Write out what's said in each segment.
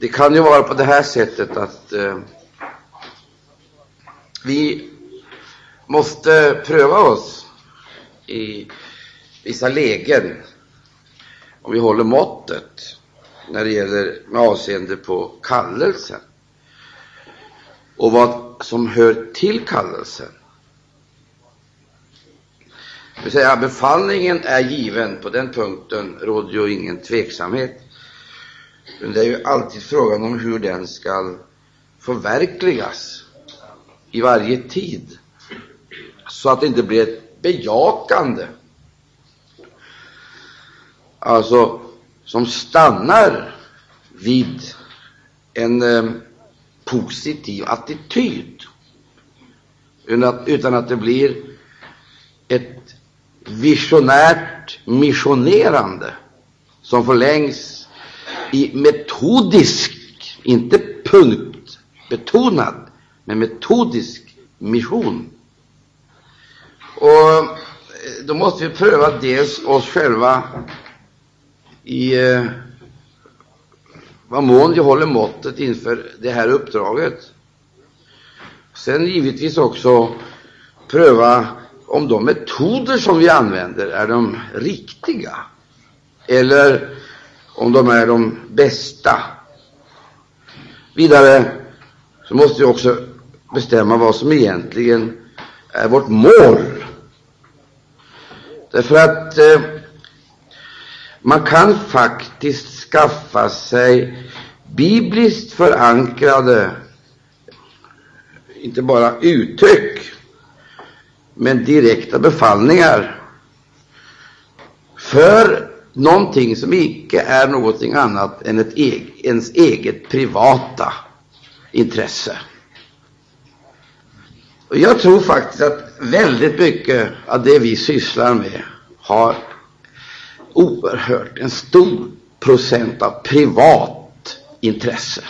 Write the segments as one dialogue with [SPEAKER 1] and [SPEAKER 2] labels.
[SPEAKER 1] Det kan ju vara på det här sättet att eh, vi måste pröva oss i vissa lägen om vi håller måttet när det gäller med avseende på kallelsen och vad som hör till kallelsen. Det vill säga, befallningen är given, på den punkten råder ju ingen tveksamhet. Men det är ju alltid frågan om hur den skall förverkligas i varje tid, så att det inte blir ett bejakande, alltså som stannar vid en eh, positiv attityd, utan att, utan att det blir ett visionärt missionerande som förlängs i metodisk, inte punktbetonad, men metodisk mission. Och eh, då måste vi pröva dels oss själva i eh, vad mån vi håller måttet inför det här uppdraget. Sen givetvis också pröva om de metoder som vi använder är de riktiga eller om de är de bästa. Vidare så måste vi också bestämma vad som egentligen är vårt mål. Därför att eh, man kan faktiskt skaffa sig bibliskt förankrade, inte bara uttryck, men direkta befallningar för någonting som icke är någonting annat än ett eg ens eget privata intresse. Och jag tror faktiskt att väldigt mycket av det vi sysslar med har oerhört en stor procent av privat intresse.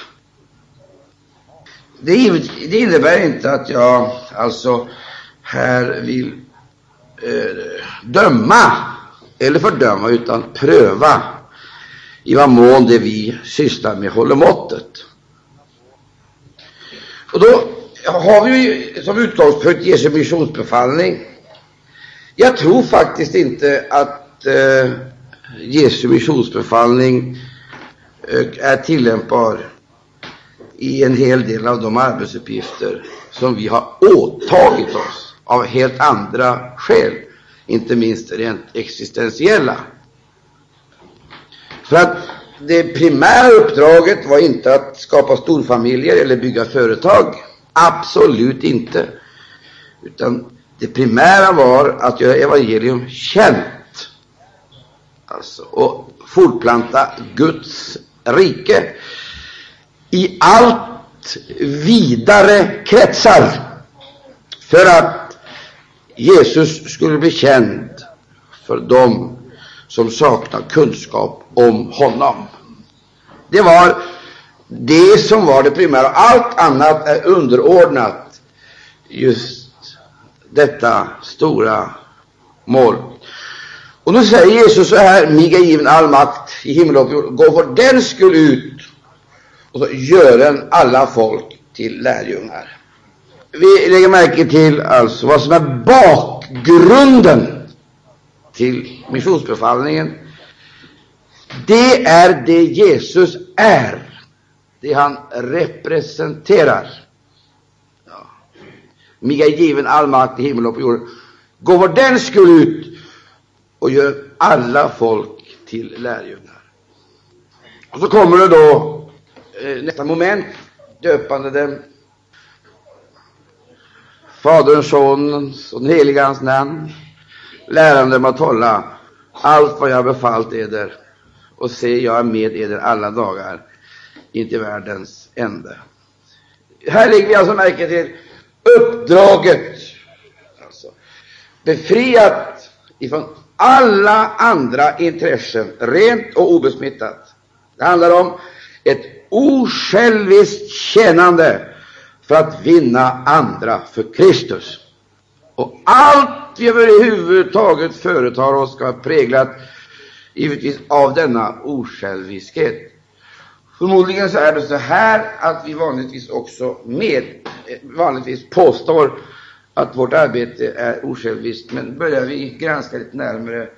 [SPEAKER 1] Det, det innebär inte att jag alltså här vill eh, döma eller fördöma, utan pröva i vad mån det vi sysslar med håller måttet. Och då har vi ju som utgångspunkt Jesu missionsbefallning. Jag tror faktiskt inte att eh, Jesu missionsbefallning eh, är tillämpbar i en hel del av de arbetsuppgifter som vi har åtagit oss av helt andra skäl, inte minst rent existentiella. För att det primära uppdraget var inte att skapa storfamiljer eller bygga företag. Absolut inte. Utan det primära var att göra evangelium känt. Alltså, och fortplanta Guds rike i allt vidare kretsar för att Jesus skulle bli känd för dem som saknar kunskap om honom. Det var det som var det primära. Allt annat är underordnat just detta stora mål. Och nu säger Jesus så här, mig är given all makt i himmel och jord. Gå för den skull ut och så gör en alla folk till lärjungar. Vi lägger märke till alltså vad som är bakgrunden till missionsbefallningen. Det är det Jesus är det han representerar. Ja. Mig är given all makt i himmel och på jorden. Gå för den skull ut och gör alla folk till lärjungar. Och så kommer det då eh, nästa moment, döpande dem. Faderns, Sonens och den helige Hans namn, lärande dem att hålla allt vad jag befallt eder, och se, jag är med eder alla dagar intill världens ände. Här lägger vi alltså märke till uppdraget, alltså befriat ifrån alla andra intressen, rent och obesmittat. Det handlar om ett osjälviskt tjänande för att vinna andra för Kristus. Och allt vi överhuvudtaget företar oss ska vara präglat givetvis av denna osjälviskhet. Förmodligen så är det så här att vi vanligtvis också med, vanligtvis påstår att vårt arbete är osjälviskt, men börjar vi granska lite närmare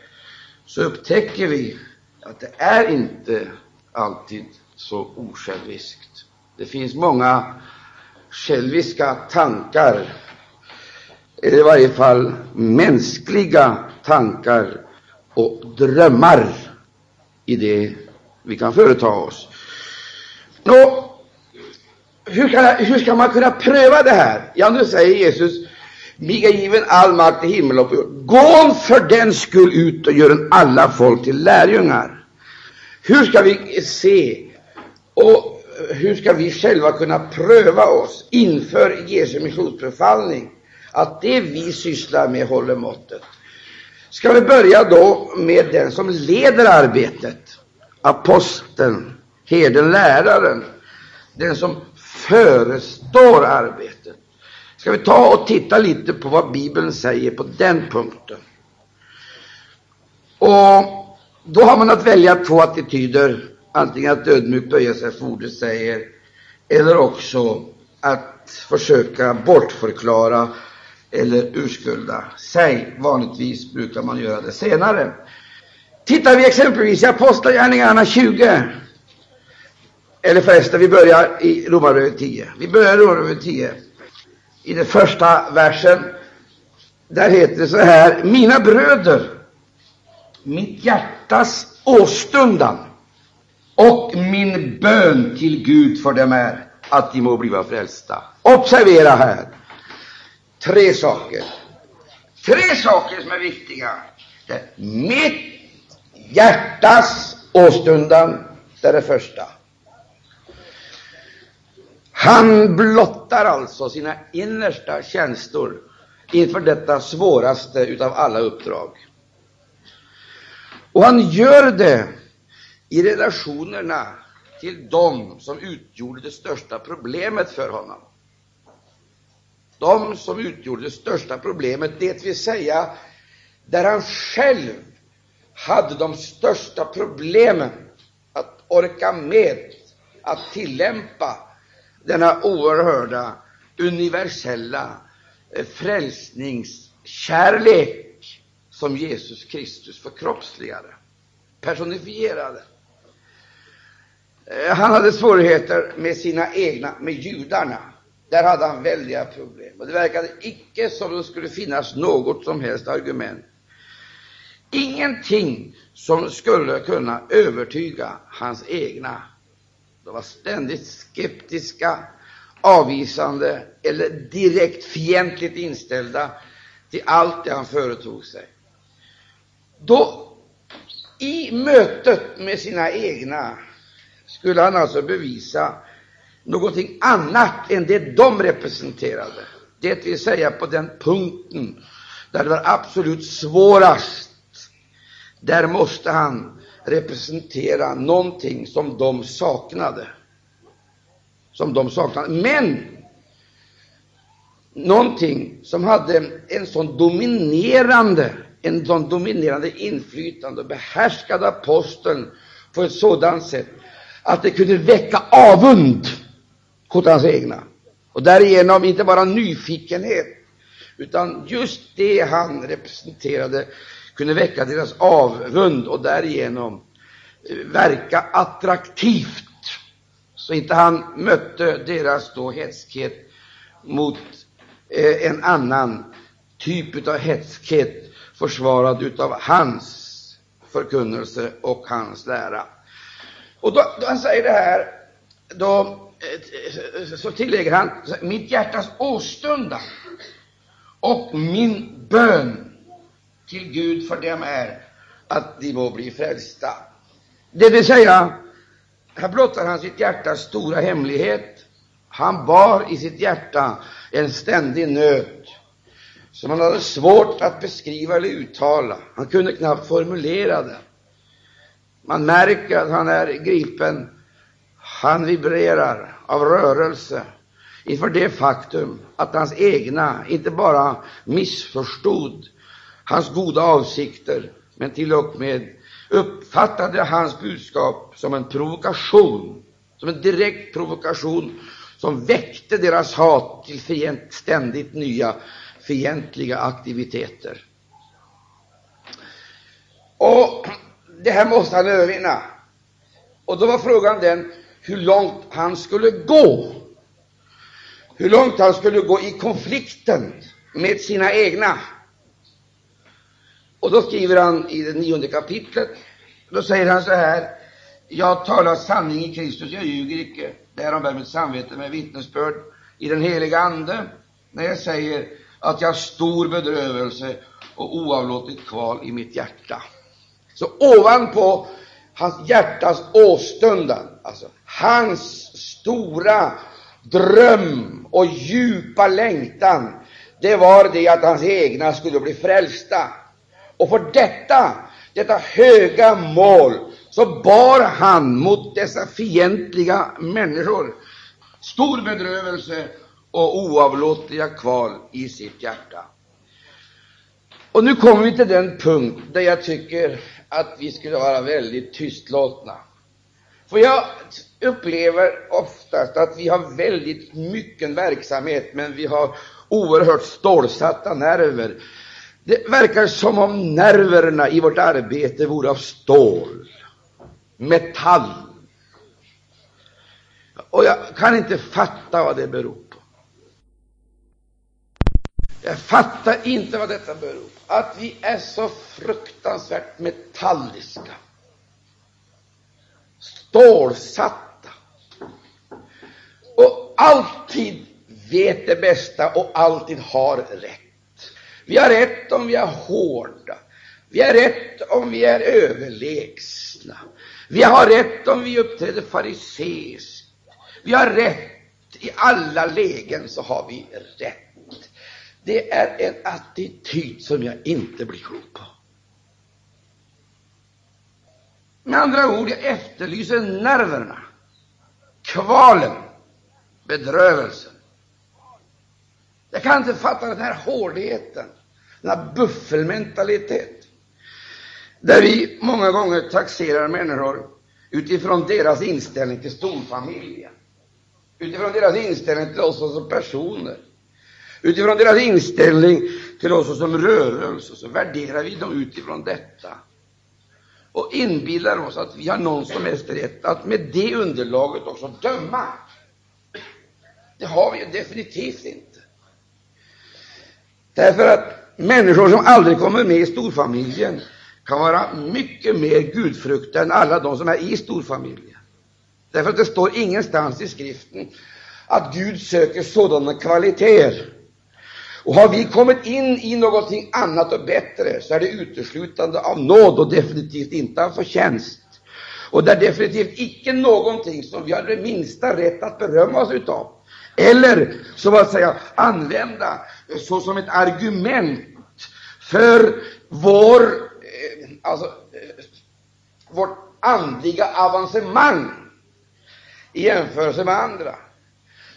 [SPEAKER 1] så upptäcker vi att det är inte alltid så osjälviskt. Det finns många själviska tankar, eller i varje fall mänskliga tankar och drömmar i det vi kan företa oss. Nå, hur, kan, hur ska man kunna pröva det här? Ja, nu säger Jesus, mig är given all makt i himmel och på jord. Gå för den skull ut och gör alla folk till lärjungar. Hur ska vi se och hur ska vi själva kunna pröva oss inför Jesu missionsbefallning att det vi sysslar med håller måttet? Ska vi börja då med den som leder arbetet, aposteln, herden, läraren, den som förestår arbetet. Ska vi ta och titta lite på vad Bibeln säger på den punkten? Och då har man att välja två attityder, antingen att ödmjukt böja sig för ordet säger, eller också att försöka bortförklara eller urskulda sig. Vanligtvis brukar man göra det senare. Tittar vi exempelvis i Apostlagärningarna 20, eller förresten, vi börjar i Romarbrevet 10. Vi börjar i Romarbrevet 10. I den första versen, där heter det så här, mina bröder, mitt hjärtas åstundan och min bön till Gud för dem är att de må bliva frälsta. Observera här tre saker. Tre saker som är viktiga. Det Mitt hjärtas åstundan, det är det första. Han blottar alltså sina innersta känslor inför detta svåraste utav alla uppdrag. Och han gör det i relationerna till dem som utgjorde det största problemet för honom. De som utgjorde det största problemet, det vill säga där han själv hade de största problemen att orka med att tillämpa denna oerhörda, universella eh, frälsningskärlek som Jesus Kristus förkroppsligade, personifierade. Eh, han hade svårigheter med sina egna, med judarna. Där hade han väldiga problem. Och det verkade icke som det skulle finnas något som helst argument. Ingenting som skulle kunna övertyga hans egna de var ständigt skeptiska, avvisande eller direkt fientligt inställda till allt det han företog sig. Då, i mötet med sina egna, skulle han alltså bevisa någonting annat än det de representerade. Det vill säga på den punkten där det var absolut svårast. Där måste han representera någonting som de saknade. Som de saknade. Men någonting som hade en sån dominerande, en sån dominerande inflytande och behärskade aposteln på ett sådant sätt att det kunde väcka avund hos hans egna. Och därigenom inte bara nyfikenhet, utan just det han representerade kunde väcka deras avund och därigenom eh, verka attraktivt, så inte han mötte deras då hätskhet mot eh, en annan typ av hätskhet, försvarad utav hans förkunnelse och hans lära. Och då, då han säger det här, då eh, så tillägger han mitt hjärtas åstundan och min bön till Gud för dem är att de må bli frälsta. Det vill säga, här blottar han sitt hjärtas stora hemlighet. Han bar i sitt hjärta en ständig nöd som han hade svårt att beskriva eller uttala. Han kunde knappt formulera den. Man märker att han är gripen. Han vibrerar av rörelse inför det faktum att hans egna inte bara missförstod hans goda avsikter, men till och med uppfattade hans budskap som en provokation, som en direkt provokation som väckte deras hat till fient, ständigt nya fientliga aktiviteter. Och det här måste han övervinna. Och då var frågan den hur långt han skulle gå. Hur långt han skulle gå i konflikten med sina egna. Och då skriver han i det nionde kapitlet, då säger han så här, jag talar sanning i Kristus, jag ljuger icke. Därom bär mitt samvete med vittnesbörd i den heliga Ande, när jag säger att jag har stor bedrövelse och oavlåtligt kval i mitt hjärta. Så ovanpå hans hjärtas åstundan, alltså hans stora dröm och djupa längtan, det var det att hans egna skulle bli frälsta. Och för detta, detta höga mål, så bar han mot dessa fientliga människor stor bedrövelse och oavlåtliga kval i sitt hjärta. Och nu kommer vi till den punkt där jag tycker att vi skulle vara väldigt tystlåtna. För jag upplever oftast att vi har väldigt mycket verksamhet, men vi har oerhört stålsatta nerver. Det verkar som om nerverna i vårt arbete vore av stål, metall. Och jag kan inte fatta vad det beror på. Jag fattar inte vad detta beror på. Att vi är så fruktansvärt metalliska, stålsatta och alltid vet det bästa och alltid har rätt. Vi har rätt om vi är hårda. Vi har rätt om vi är överlägsna. Vi har rätt om vi uppträder fariseiskt. Vi har rätt. I alla lägen så har vi rätt. Det är en attityd som jag inte blir klok på. Med andra ord, jag efterlyser nerverna, kvalen, bedrövelsen. Jag kan inte fatta den här hårdheten, den här buffelmentaliteten, där vi många gånger taxerar människor utifrån deras inställning till storfamiljen, utifrån deras inställning till oss som personer. Utifrån deras inställning till oss som rörelse så värderar vi dem utifrån detta och inbillar oss att vi har någon som helst rätt att med det underlaget också döma. Det har vi definitivt inte. Därför att människor som aldrig kommer med i storfamiljen kan vara mycket mer gudfruktiga än alla de som är i storfamiljen. Därför att det står ingenstans i skriften att Gud söker sådana kvaliteter och har vi kommit in i någonting annat och bättre, så är det uteslutande av nåd och definitivt inte av förtjänst. Och det är definitivt icke någonting som vi har det minsta rätt att berömma oss utav. Eller, så att säga, använda såsom ett argument för vår, eh, alltså, eh, vårt andliga avancemang i jämförelse med andra.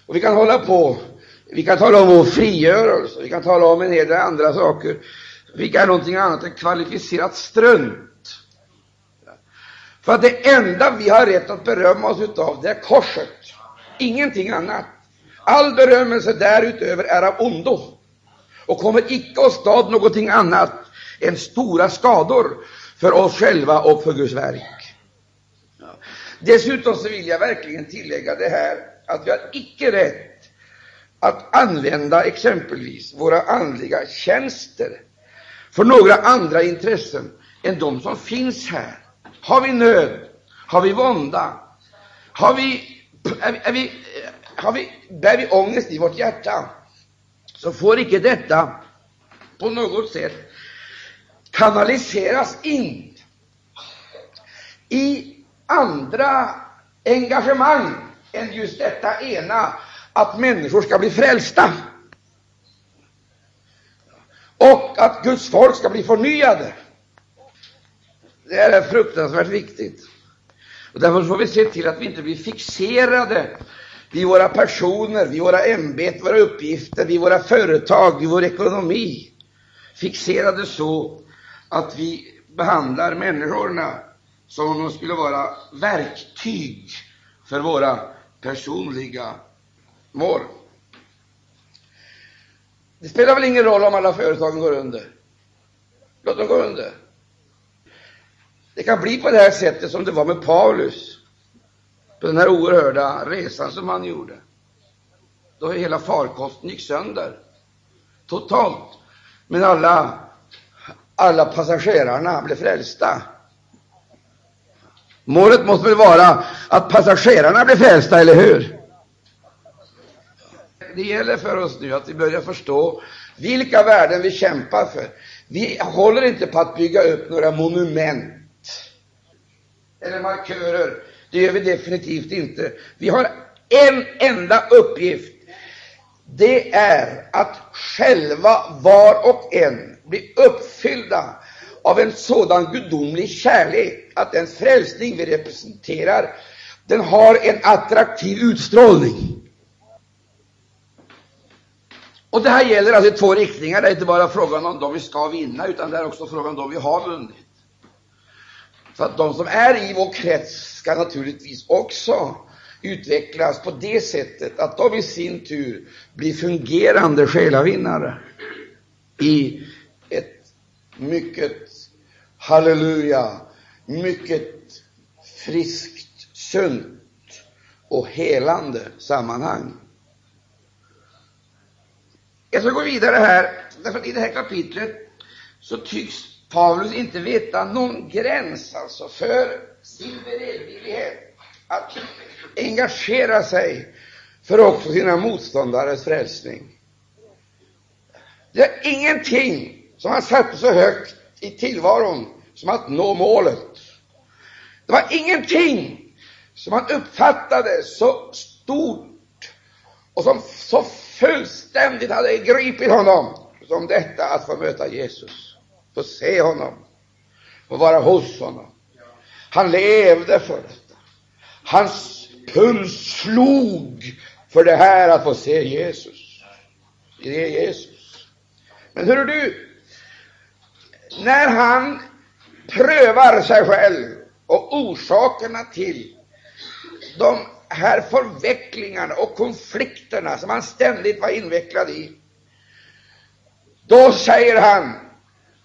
[SPEAKER 1] Och vi kan hålla på vi kan tala om vår frigörelse, vi kan tala om en hel del andra saker. Vilka är någonting annat än kvalificerat strunt. För att det enda vi har rätt att berömma oss utav, det är korset. Ingenting annat. All berömmelse därutöver är av ondo och kommer icke att stad någonting annat än stora skador för oss själva och för Guds verk. Dessutom så vill jag verkligen tillägga det här, att vi har icke rätt att använda exempelvis våra andliga tjänster för några andra intressen än de som finns här. Har vi nöd? Har vi vånda? Har vi, är, är vi, har vi, bär vi ångest i vårt hjärta? Så får icke detta på något sätt kanaliseras in i andra engagemang än just detta ena att människor ska bli frälsta och att Guds folk ska bli förnyade. Det är fruktansvärt viktigt. Och därför får vi se till att vi inte blir fixerade vid våra personer, vid våra ämbeten, våra uppgifter, vid våra företag, vid vår ekonomi. Fixerade så att vi behandlar människorna som om de skulle vara verktyg för våra personliga mål. Det spelar väl ingen roll om alla företagen går under. Låt dem gå under. Det kan bli på det här sättet som det var med Paulus på den här oerhörda resan som han gjorde. Då hela farkosten gick sönder totalt. Men alla, alla passagerarna blev frälsta. Målet måste väl vara att passagerarna blir frälsta, eller hur? Det gäller för oss nu att vi börjar förstå vilka värden vi kämpar för. Vi håller inte på att bygga upp några monument eller markörer. Det gör vi definitivt inte. Vi har en enda uppgift. Det är att själva var och en bli uppfyllda av en sådan gudomlig kärlek att den frälsning vi representerar, den har en attraktiv utstrålning. Och det här gäller alltså i två riktningar. Det är inte bara frågan om de vi ska vinna, utan det är också frågan om de vi har vunnit. Så att de som är i vår krets ska naturligtvis också utvecklas på det sättet att de i sin tur blir fungerande själavinnare i ett mycket, halleluja, mycket friskt, sunt och helande sammanhang. Jag ska gå vidare här, därför att i det här kapitlet så tycks Paulus inte veta någon gräns alltså för sin beredvillighet att engagera sig för också sina motståndares frälsning. Det är ingenting som han satte så högt i tillvaron som att nå målet. Det var ingenting som han uppfattade så stort och som så fullständigt hade gripit honom som detta att få möta Jesus, få se honom, få vara hos honom. Han levde för detta. Hans puls slog för det här att få se Jesus. Det är Jesus. Men hör du, när han prövar sig själv och orsakerna till de här förvecklingarna och konflikterna som han ständigt var invecklad i, då säger han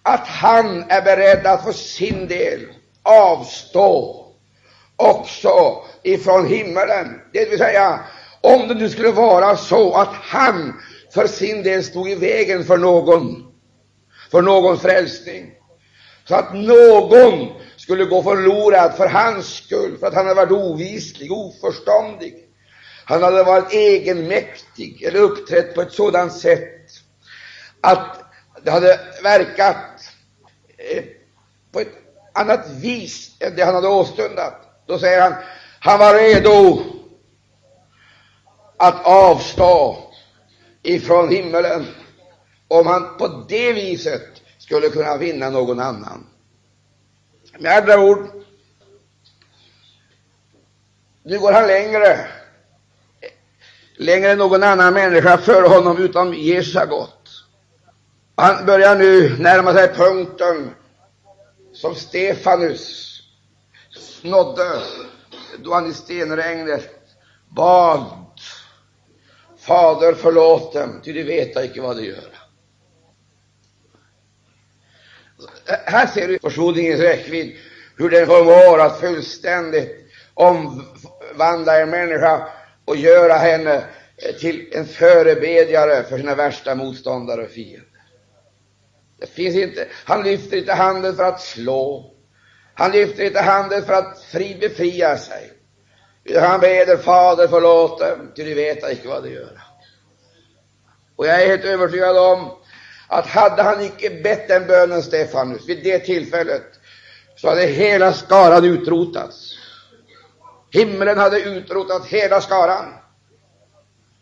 [SPEAKER 1] att han är beredd att för sin del avstå också ifrån himmelen. Det vill säga, om det nu skulle vara så att han för sin del stod i vägen för någon, för någons frälsning, så att någon skulle gå förlorad för hans skull, för att han hade varit ovislig, oförståndig. Han hade varit egenmäktig eller uppträtt på ett sådant sätt att det hade verkat eh, på ett annat vis än det han hade åstundat. Då säger han, han var redo att avstå ifrån himmelen om han på det viset skulle kunna vinna någon annan. Med andra ord, nu går han längre, längre än någon annan människa före honom utom Jesus har gått. Han börjar nu närma sig punkten som Stefanus nådde då han i stenregnet bad Fader förlåt dem, ty de veta icke vad de gör. Här ser du försoningens räckvidd, hur den förmår att fullständigt omvandla en människa och göra henne till en förebedjare för sina värsta motståndare och fiender. Det finns inte, han lyfter inte handen för att slå. Han lyfter inte handen för att fri befria sig. Han beder Fader förlåt dem, ty de vet icke vad de gör. Och jag är helt övertygad om att hade han icke bett den bönen, Stefanus, vid det tillfället, så hade hela skaran utrotats. Himlen hade utrotat hela skaran.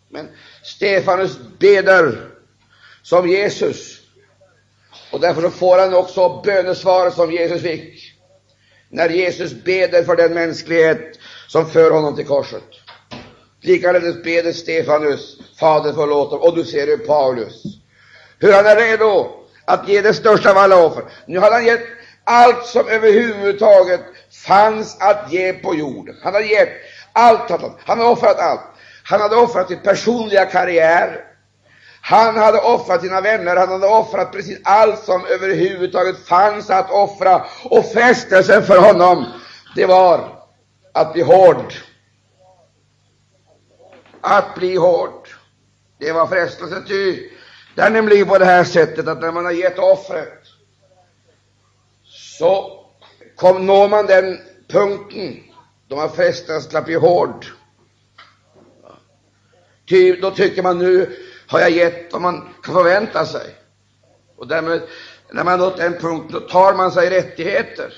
[SPEAKER 1] Men Stefanus beder som Jesus, och därför så får han också bönesvaret som Jesus fick, när Jesus beder för den mänsklighet som för honom till korset. Likaledes beder Stefanus, Fader förlåt dem, och du ser hur Paulus, hur han är redo att ge det största av alla offer. Nu har han gett allt som överhuvudtaget fanns att ge på jorden. Han har gett Allt han. Han hade offrat allt. Han hade offrat sin personliga karriär. Han hade offrat sina vänner, han hade offrat precis allt som överhuvudtaget fanns att offra. Och frestelsen för honom, det var att bli hård. Att bli hård. Det var frestelsen, ty det är nämligen på det här sättet att när man har gett offret, så kom, når man den punkten då man frestas till att bli hård. Ty då tycker man nu har jag gett vad man kan förvänta sig. Och därmed, när man nått den punkten, då tar man sig rättigheter.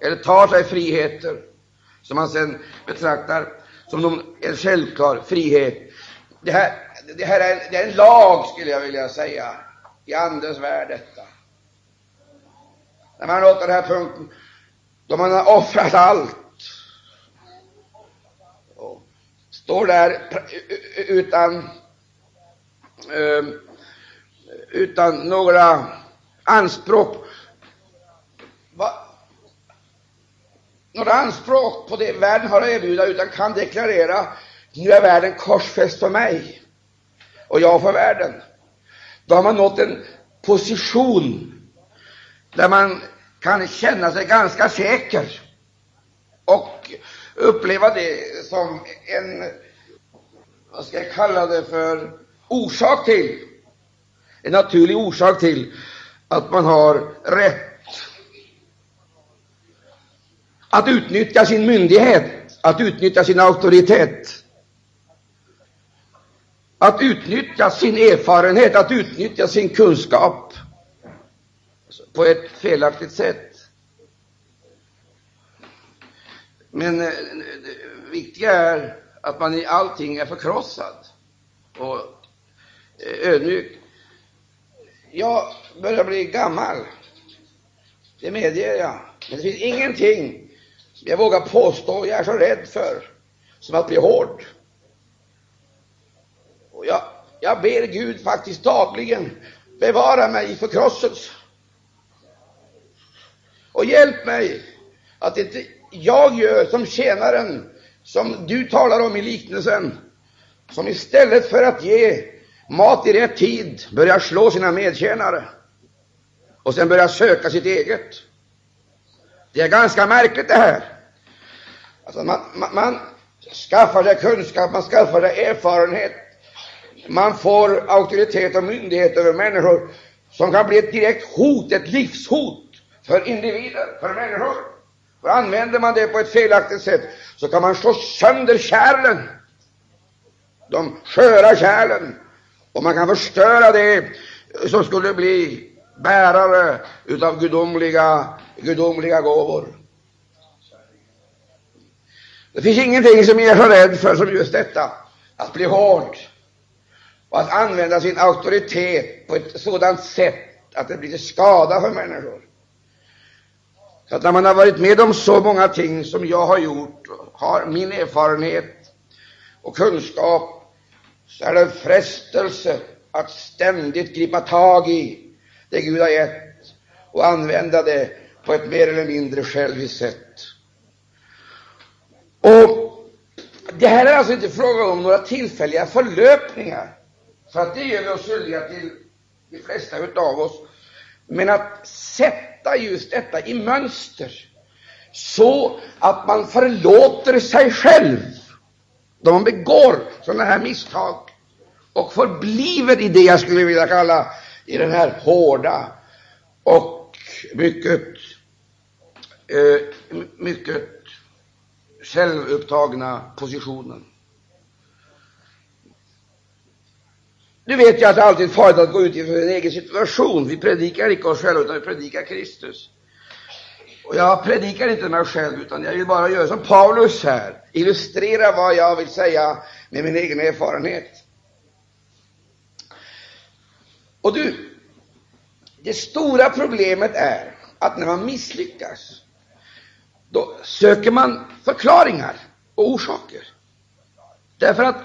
[SPEAKER 1] Eller tar sig friheter som man sedan betraktar som en självklar frihet. Det här, det här är, en, det är en lag, skulle jag vilja säga, i Andens värld, detta. När man nått den här punkten, då man har offrat allt, och står där utan, ehm, utan några anspråk. Några anspråk på det världen har att erbjuda, utan kan deklarera nu är världen korsfäst för mig och jag för världen. Då har man nått en position där man kan känna sig ganska säker och uppleva det som en, vad ska jag kalla det för, orsak till, en naturlig orsak till att man har rätt att utnyttja sin myndighet, att utnyttja sin auktoritet, att utnyttja sin erfarenhet, att utnyttja sin kunskap på ett felaktigt sätt. Men eh, det viktiga är att man i allting är förkrossad och eh, ödmjuk. Jag börjar bli gammal, det medger jag. Men det finns ingenting jag vågar påstå jag är så rädd för, som att bli hård. Och jag, jag ber Gud faktiskt dagligen bevara mig i förkrosselse. Och hjälp mig att inte jag gör som tjänaren, som du talar om i liknelsen, som istället för att ge mat i rätt tid börjar slå sina medtjänare och sen börjar söka sitt eget. Det är ganska märkligt det här. Alltså man, man, man skaffar sig kunskap, man skaffar sig erfarenhet, man får auktoritet och myndighet över människor som kan bli ett direkt hot, ett livshot för individer, för människor. För använder man det på ett felaktigt sätt så kan man slå sönder kärlen, de sköra kärlen, och man kan förstöra det som skulle bli bärare utav gudomliga, gudomliga gåvor. Det finns ingenting som jag är så rädd för som just detta, att bli hård och att använda sin auktoritet på ett sådant sätt att det blir till skada för människor. Så att när man har varit med om så många ting som jag har gjort, har min erfarenhet och kunskap, så är det en frestelse att ständigt gripa tag i det Gud har gett och använda det på ett mer eller mindre själviskt sätt. Och det här är alltså inte fråga om några tillfälliga förlöpningar, för att det gör vi oss skyldiga till, de flesta utav oss. Men att sätta just detta i mönster, så att man förlåter sig själv då man begår sådana här misstag och förbliver i det jag skulle vilja kalla i den här hårda och mycket, eh, mycket självupptagna positionen. Nu vet jag att det alltid är farligt att gå ut i en egen situation. Vi predikar inte oss själva, utan vi predikar Kristus. Och jag predikar inte mig själv, utan jag vill bara göra som Paulus här, illustrera vad jag vill säga med min egen erfarenhet. Och du, det stora problemet är att när man misslyckas, då söker man förklaringar och orsaker. Därför att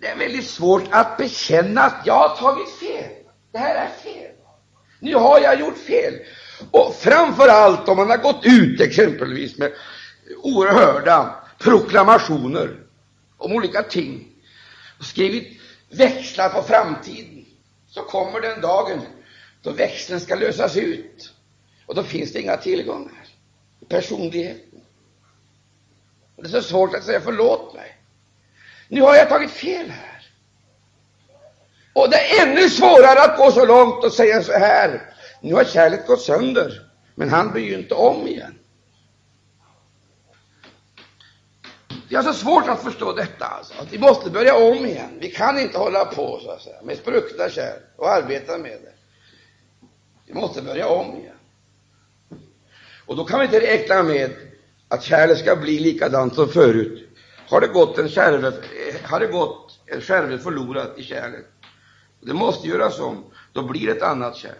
[SPEAKER 1] det är väldigt svårt att bekänna att jag har tagit fel. Det här är fel. Nu har jag gjort fel. Och framför allt om man har gått ut exempelvis med oerhörda proklamationer om olika ting och skrivit växlar på framtiden, så kommer den dagen då växeln ska lösas ut och då finns det inga tillgångar i personligheten. Och det är så svårt att säga förlåt mig. Nu har jag tagit fel här. Och det är ännu svårare att gå så långt och säga så här. Nu har kärlet gått sönder, men han blir ju inte om igen. Det är så svårt att förstå detta, alltså. att vi måste börja om igen. Vi kan inte hålla på så att säga, med spruckna kärl och arbeta med det. Vi måste börja om igen. Och då kan vi inte räkna med att kärlet ska bli likadant som förut. Har det gått en skärve, har det gått en skärve förlorad i kärlet, det måste göras om, då blir det ett annat kärl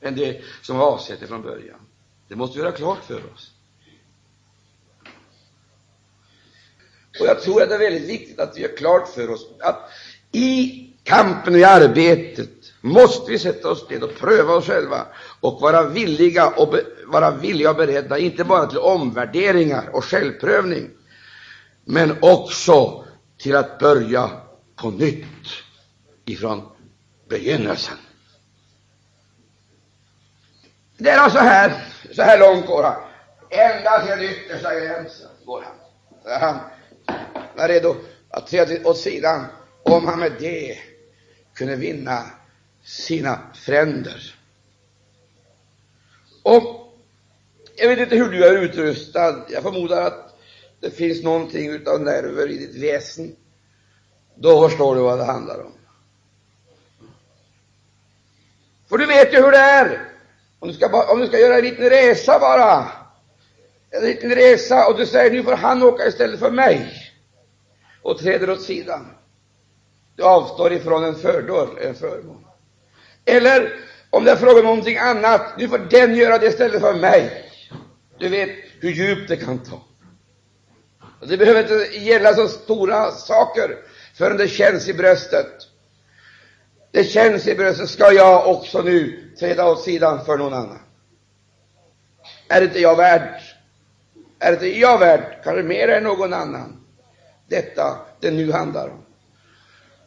[SPEAKER 1] än det som var avsett från början. Det måste vi göra klart för oss. Och jag tror att det är väldigt viktigt att vi gör klart för oss att i kampen och i arbetet måste vi sätta oss ned och pröva oss själva och vara villiga och, be, vara villiga och beredda, inte bara till omvärderingar och självprövning, men också till att börja på nytt ifrån begynnelsen. Det är alltså här, så här långt går han. Ända till den yttersta gränsen går han. Där han var redo att träda åt sidan om han med det kunde vinna sina fränder. Och jag vet inte hur du är utrustad. Jag förmodar att det finns någonting utav nerver i ditt väsen. Då förstår du vad det handlar om. För du vet ju hur det är. Om du ska, om du ska göra en liten resa bara, en liten resa, och du säger nu får han åka istället för mig, och träder åt sidan. Du avstår ifrån en fördel, en förmån. Eller om det är fråga om någonting annat, nu får den göra det istället för mig. Du vet hur djupt det kan ta. Det behöver inte gälla så stora saker förrän det känns i bröstet. Det känns i bröstet, ska jag också nu träda åt sidan för någon annan? Är inte jag värd? Är inte jag värd, kanske mer än någon annan, detta det nu handlar om?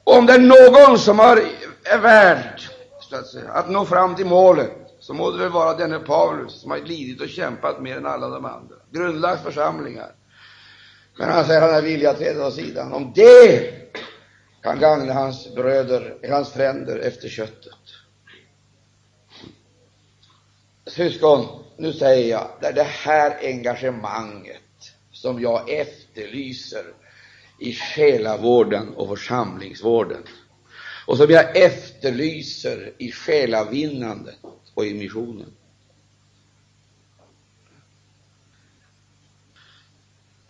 [SPEAKER 1] Om det är någon som har, är värd att, säga, att nå fram till målet, så må det väl vara denne Paulus som har lidit och kämpat mer än alla de andra, grundlagt församlingar. Men han säger att han är villig att träda åt sidan. Om det kan gagna hans bröder, hans fränder efter köttet. Syskon, nu säger jag, det är det här engagemanget som jag efterlyser i själavården och församlingsvården och som jag efterlyser i själavinnandet och i missionen.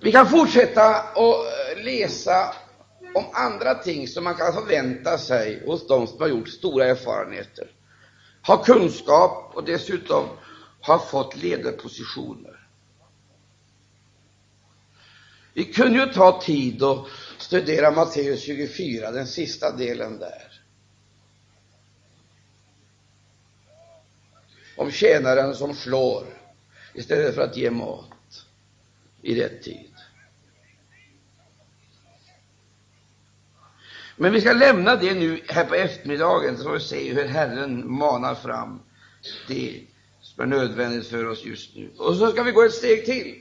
[SPEAKER 1] Vi kan fortsätta att eh, läsa om andra ting som man kan förvänta sig hos de som har gjort stora erfarenheter, har kunskap och dessutom har fått ledarpositioner. Vi kunde ju ta tid och studera Matteus 24, den sista delen där. Om tjänaren som slår istället för att ge mat i rätt tid. Men vi ska lämna det nu här på eftermiddagen, så får vi se hur Herren manar fram det som är nödvändigt för oss just nu. Och så ska vi gå ett steg till.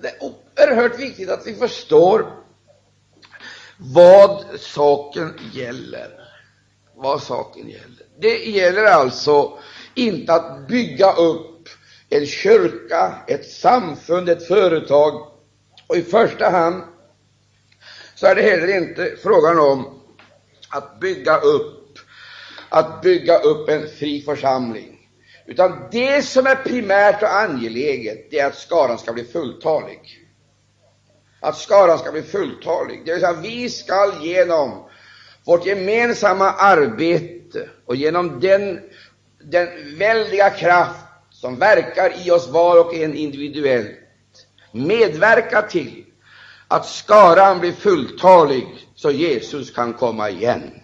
[SPEAKER 1] Det är oerhört viktigt att vi förstår vad saken gäller. Vad saken gäller. Det gäller alltså inte att bygga upp en kyrka, ett samfund, ett företag och i första hand så är det heller inte frågan om att bygga upp, att bygga upp en fri församling. Utan det som är primärt och angeläget, det är att skaran ska bli fulltalig. Att skaran ska bli fulltalig. Det vill säga, vi skall genom vårt gemensamma arbete och genom den, den väldiga kraft som verkar i oss var och en individuellt medverka till att skaran blir fulltalig så Jesus kan komma igen.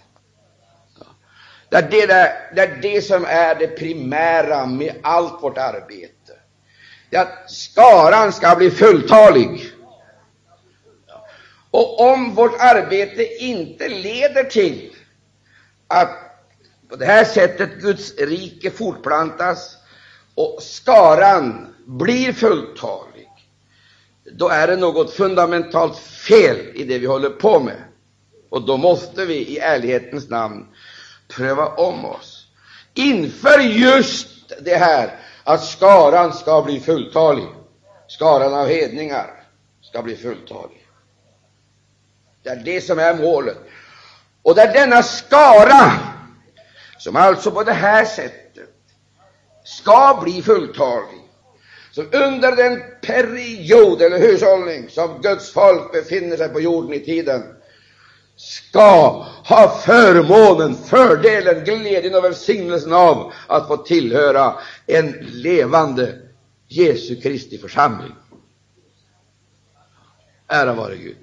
[SPEAKER 1] Det är det, där, det är det som är det primära med allt vårt arbete. Det är att skaran ska bli fulltalig. Och om vårt arbete inte leder till att på det här sättet Guds rike fortplantas och skaran blir fulltalig, då är det något fundamentalt fel i det vi håller på med. Och då måste vi i ärlighetens namn pröva om oss inför just det här att skaran ska bli fulltalig. Skaran av hedningar ska bli fulltalig. Det är det som är målet. Och det är denna skara som alltså på det här sättet ska bli fulltalig, som under den period eller hushållning som Guds folk befinner sig på jorden i tiden ska ha förmånen, fördelen, glädjen och välsignelsen av att få tillhöra en levande Jesu Kristi församling. Ära vare Gud.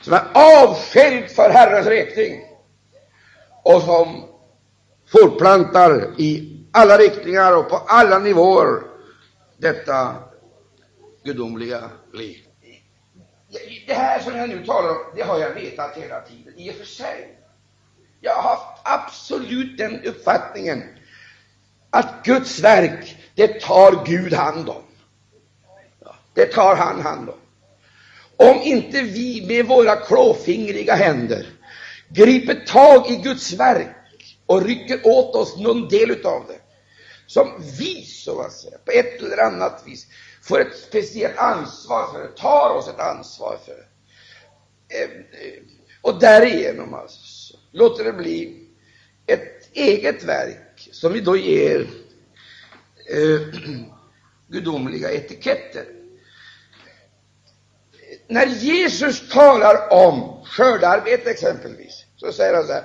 [SPEAKER 1] Som är avskild för Herrens räkning och som fortplantar i alla riktningar och på alla nivåer detta gudomliga liv. Det här som jag nu talar om, det har jag vetat hela tiden, i och för sig. Jag har haft absolut den uppfattningen att Guds verk, det tar Gud hand om. Det tar han hand om. Om inte vi med våra klåfingriga händer griper tag i Guds verk och rycker åt oss någon del utav det, som vi, så att säga, på ett eller annat vis får ett speciellt ansvar för, tar oss ett ansvar för. Ehm, eh, och därigenom alltså låter det bli ett eget verk som vi då ger eh, gudomliga etiketter. När Jesus talar om skördearbete exempelvis, så säger han så här,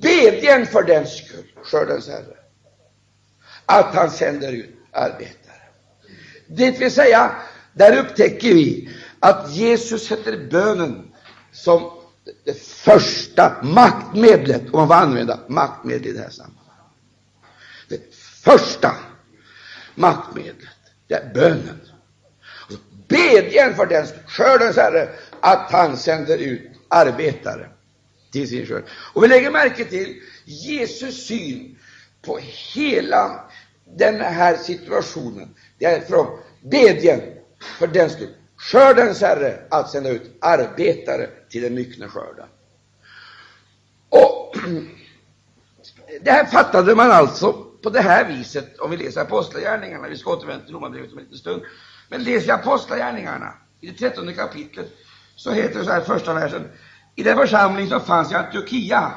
[SPEAKER 1] bedjen för den skull, skördens Herre, att han sänder ut arbetare. Det vill säga, där upptäcker vi att Jesus sätter bönen som det första maktmedlet, om man får använda maktmedel i det här sammanhanget. Det första maktmedlet, det är bönen. Bedjen för den skördens Herre att han sänder ut arbetare till sin skörd. Och vi lägger märke till Jesus syn på hela den här situationen. Det är från bedjen för den skull. Skördens Herre att sända ut arbetare till den myckna skörden. Och det här fattade man alltså på det här viset, om vi läser Apostlagärningarna. Vi ska återvända till Romarbrevet om en liten stund. Men läser vi Apostlagärningarna i det trettonde kapitlet, så heter det så här, första versen. I den församling som fanns i Antiochia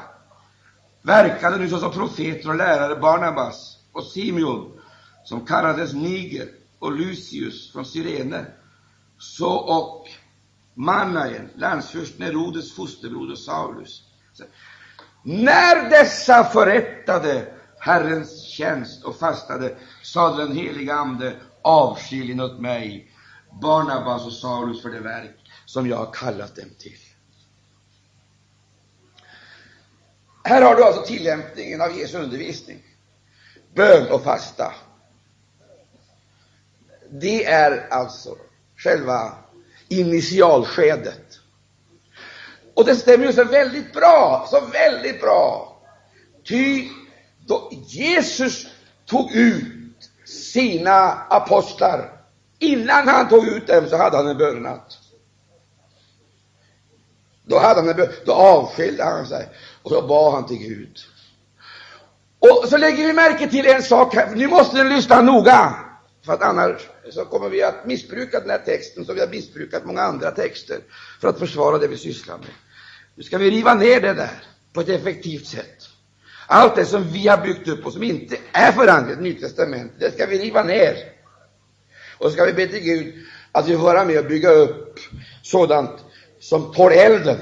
[SPEAKER 1] verkade nu såsom profeter och lärare Barnabas och Simeon, som kallades Niger, och Lucius från Syrene, så och Manaen, landsfursten Herodes fosterbroder Saulus. När dessa förrättade Herrens tjänst och fastade, sade den helige Ande, avskiljen åt mig, Barnabas och Saulus för det verk som jag har kallat dem till. Här har du alltså tillämpningen av Jesu undervisning. Bön och fasta. Det är alltså själva initialskedet. Och det stämmer ju så väldigt bra, så väldigt bra. Ty då Jesus tog ut sina apostlar, innan han tog ut dem så hade han en bönenatt. Då, hade han en då avskilde han sig och så bad han till Gud. Och så lägger vi märke till en sak här, nu måste ni lyssna noga, för att annars så kommer vi att missbruka den här texten som vi har missbrukat många andra texter för att försvara det vi sysslar med. Nu ska vi riva ner det där på ett effektivt sätt. Allt det som vi har byggt upp och som inte är förankrat i Nya Testamentet, det ska vi riva ner. Och så ska vi be till Gud att vi får vara med och bygga upp sådant som tål elden,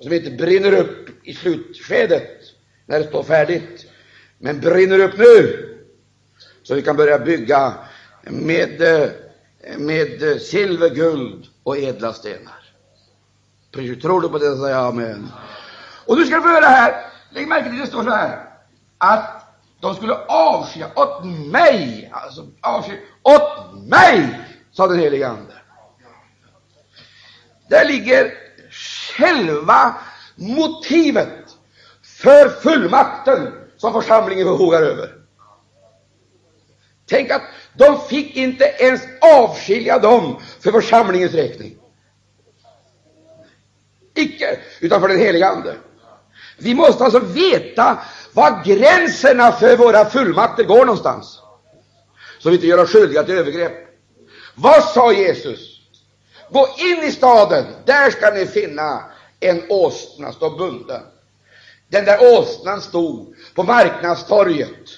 [SPEAKER 1] som inte brinner upp i slutskedet när det står färdigt, men brinner upp nu, så vi kan börja bygga med, med silver, guld och ädla stenar. Tror du på det, säger jag amen. Och nu ska du få höra här, lägg märke till det står så här, att de skulle avsky åt mig, alltså avsky åt mig sa den helige Ande. Där ligger själva motivet för fullmakten som församlingen förfogar över. Tänk att de fick inte ens avskilja dem för församlingens räkning. Icke, utan för den heliga Ande. Vi måste alltså veta var gränserna för våra fullmakter går någonstans, så vi inte gör oss skyldiga till övergrepp. Vad sa Jesus? Gå in i staden, där ska ni finna en åsna stå bunden. Den där åsnan stod på marknadstorget.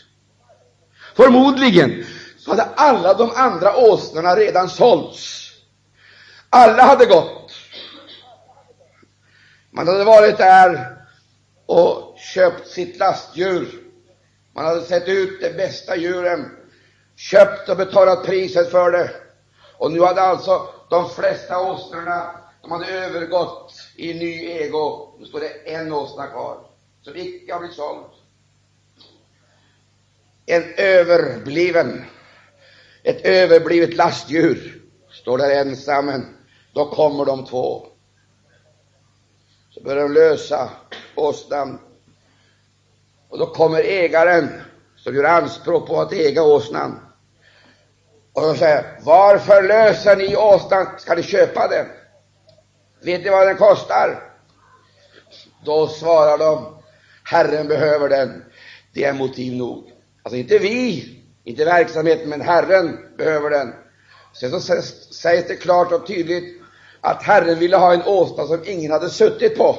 [SPEAKER 1] Förmodligen så hade alla de andra åsnorna redan sålts. Alla hade gått. Man hade varit där och köpt sitt lastdjur. Man hade sett ut de bästa djuren, köpt och betalat priset för det. Och nu hade alltså de flesta åsnorna, de hade övergått i ny ägo. Nu står det en åsna kvar, som icke har blivit såld. En överbliven, ett överblivet lastdjur står där ensam. Då kommer de två. Så börjar de lösa åsnan. Och då kommer ägaren som gör anspråk på att äga åsnan. Och de säger, varför löser ni åsnan? Ska ni köpa den? Vet ni vad den kostar? Då svarar de, Herren behöver den. Det är motiv nog. Alltså inte vi, inte verksamheten, men Herren behöver den. Sen så sägs det klart och tydligt att Herren ville ha en åsna som ingen hade suttit på.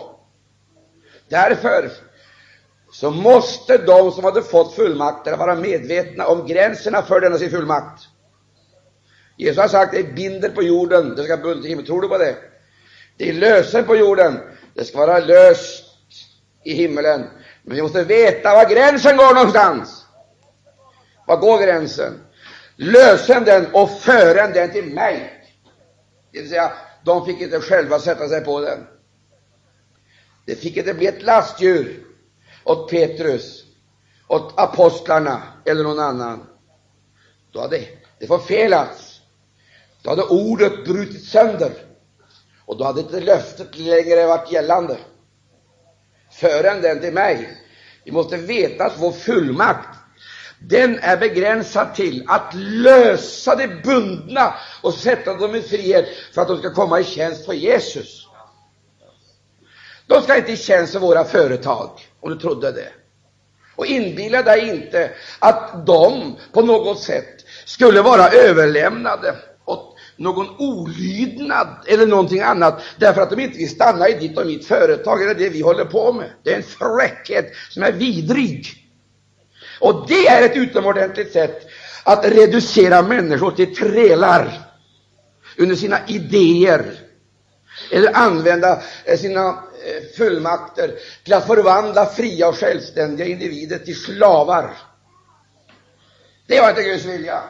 [SPEAKER 1] Därför så måste de som hade fått fullmakter vara medvetna om gränserna för denna sin fullmakt. Jesus har sagt, det binder på jorden, det ska bundet i himlen. Tror du på det? Det är lösen på jorden, det ska vara löst i himlen. Men vi måste veta var gränsen går någonstans. Var går gränsen? Lösen den och fören den till mig. Det vill säga, de fick inte själva sätta sig på den. Det fick inte bli ett lastdjur åt Petrus, åt apostlarna eller någon annan. Då hade det förfelats. Då hade ordet brutit sönder och då hade inte löftet längre varit gällande. Förrän den till mig. Vi måste veta att vår fullmakt, den är begränsad till att lösa de bundna och sätta dem i frihet för att de ska komma i tjänst för Jesus. De ska inte i tjänst för våra företag, om du trodde det. Och inbilla dig inte att de på något sätt skulle vara överlämnade någon olydnad eller någonting annat därför att de inte vill stanna i ditt och mitt företag eller det vi håller på med. Det är en fräckhet som är vidrig. Och det är ett utomordentligt sätt att reducera människor till trälar under sina idéer eller använda eh, sina eh, fullmakter till att förvandla fria och självständiga individer till slavar. Det var inte Guds vilja.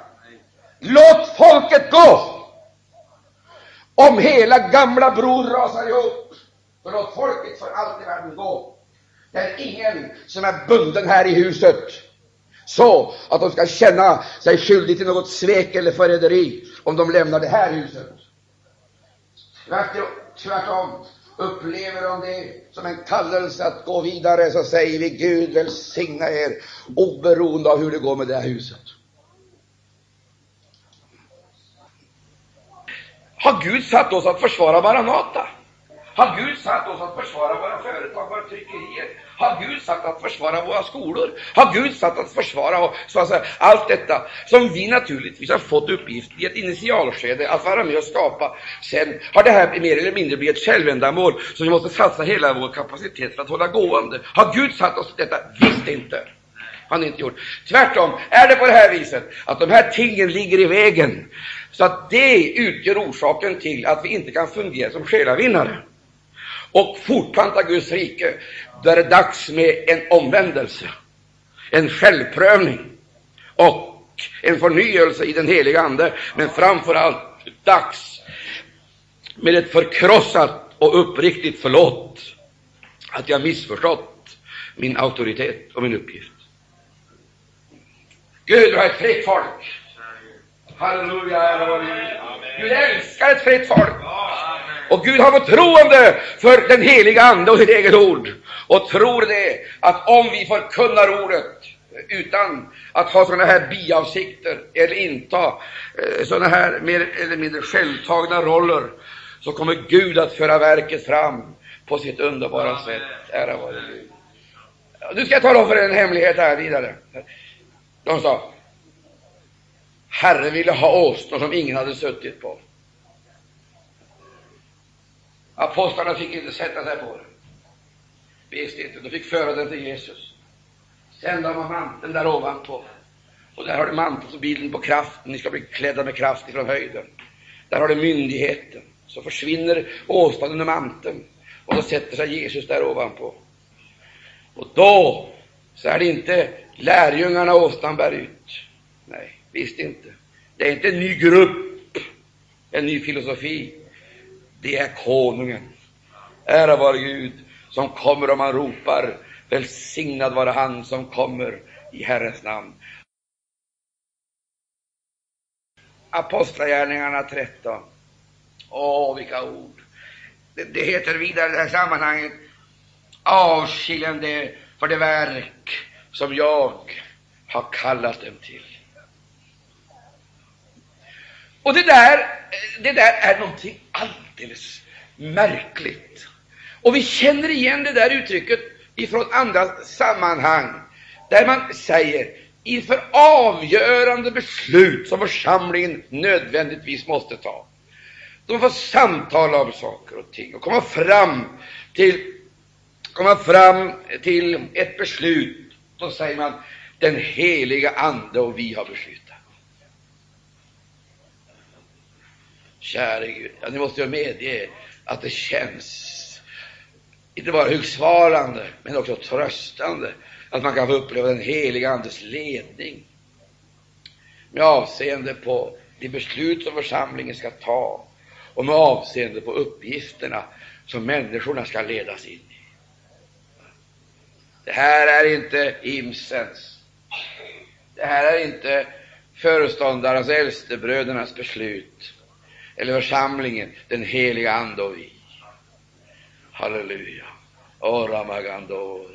[SPEAKER 1] Låt folket gå! Om hela gamla bron rasar ihop, För låt folket för allt i världen gå. Det är ingen som är bunden här i huset så att de ska känna sig skyldig till något svek eller förräderi om de lämnar det här huset. Tvärtom, Upplever de det som en kallelse att gå vidare, så säger vi Gud välsigna er, oberoende av hur det går med det här huset. Har Gud satt oss att försvara Maranata? Har Gud satt oss att försvara våra företag, våra tryckerier? Har Gud satt att försvara våra skolor? Har Gud satt att försvara och, så att säga, allt detta som vi naturligtvis har fått uppgift i ett initialskede att vara med och skapa? Sen har det här mer eller mindre blivit ett självändamål som vi måste satsa hela vår kapacitet för att hålla gående. Har Gud satt oss detta? Visst inte han inte gjort. Tvärtom är det på det här viset att de här tingen ligger i vägen, så att det utgör orsaken till att vi inte kan fungera som själavinnare och fortplanta Guds rike, då är det dags med en omvändelse, en självprövning och en förnyelse i den heliga Ande, men framför allt dags med ett förkrossat och uppriktigt förlåt att jag missförstått min auktoritet och min uppgift. Gud har ett fritt folk. Halleluja, ära vare
[SPEAKER 2] Gud älskar ett fritt folk. Och Gud har förtroende för den heliga Ande och sitt eget ord. Och tror det att om vi förkunnar ordet utan att ha sådana här biavsikter eller inta eh, sådana här mer eller mindre självtagna roller, så kommer Gud att föra verket fram på sitt underbara sätt. Ära vare Gud. Nu ska jag tala om för en hemlighet här vidare. De sa, Herren ville ha åsnor som ingen hade suttit på. Apostlarna fick inte sätta sig på den. Visst inte. De fick föra den till Jesus. Sen la man manteln där ovanpå. Och där har du mantelbilden på kraften. Ni ska bli klädda med kraft ifrån höjden. Där har du myndigheten. Så försvinner åsnan under manteln. Och då sätter sig Jesus där ovanpå. Och då så är det inte lärjungarna åsnan bär ut. Visst inte. Det är inte en ny grupp, en ny filosofi. Det är konungen. Ära vare Gud som kommer och man ropar välsignad vare han som kommer i Herrens namn. Apostlagärningarna 13. Åh, vilka ord! Det, det heter vidare i det här sammanhanget avskiljande för det verk som jag har kallat dem till. Och det där, det där är någonting alldeles märkligt. Och vi känner igen det där uttrycket ifrån andra sammanhang, där man säger inför avgörande beslut som församlingen nödvändigtvis måste ta. De får samtala om saker och ting och komma fram till, komma fram till ett beslut. Då säger man den heliga Ande och vi har beslutat. Käre Gud, ja, ni måste ju medge att det känns inte bara högsvarande, men också tröstande att man kan få uppleva den heliga Andes ledning med avseende på de beslut som församlingen ska ta och med avseende på uppgifterna som människorna ska ledas in i. Det här är inte Imsens. Det här är inte föreståndarens, äldstebrödernas beslut eller församlingen, den heliga Ande och vi. Halleluja. Oramagandor.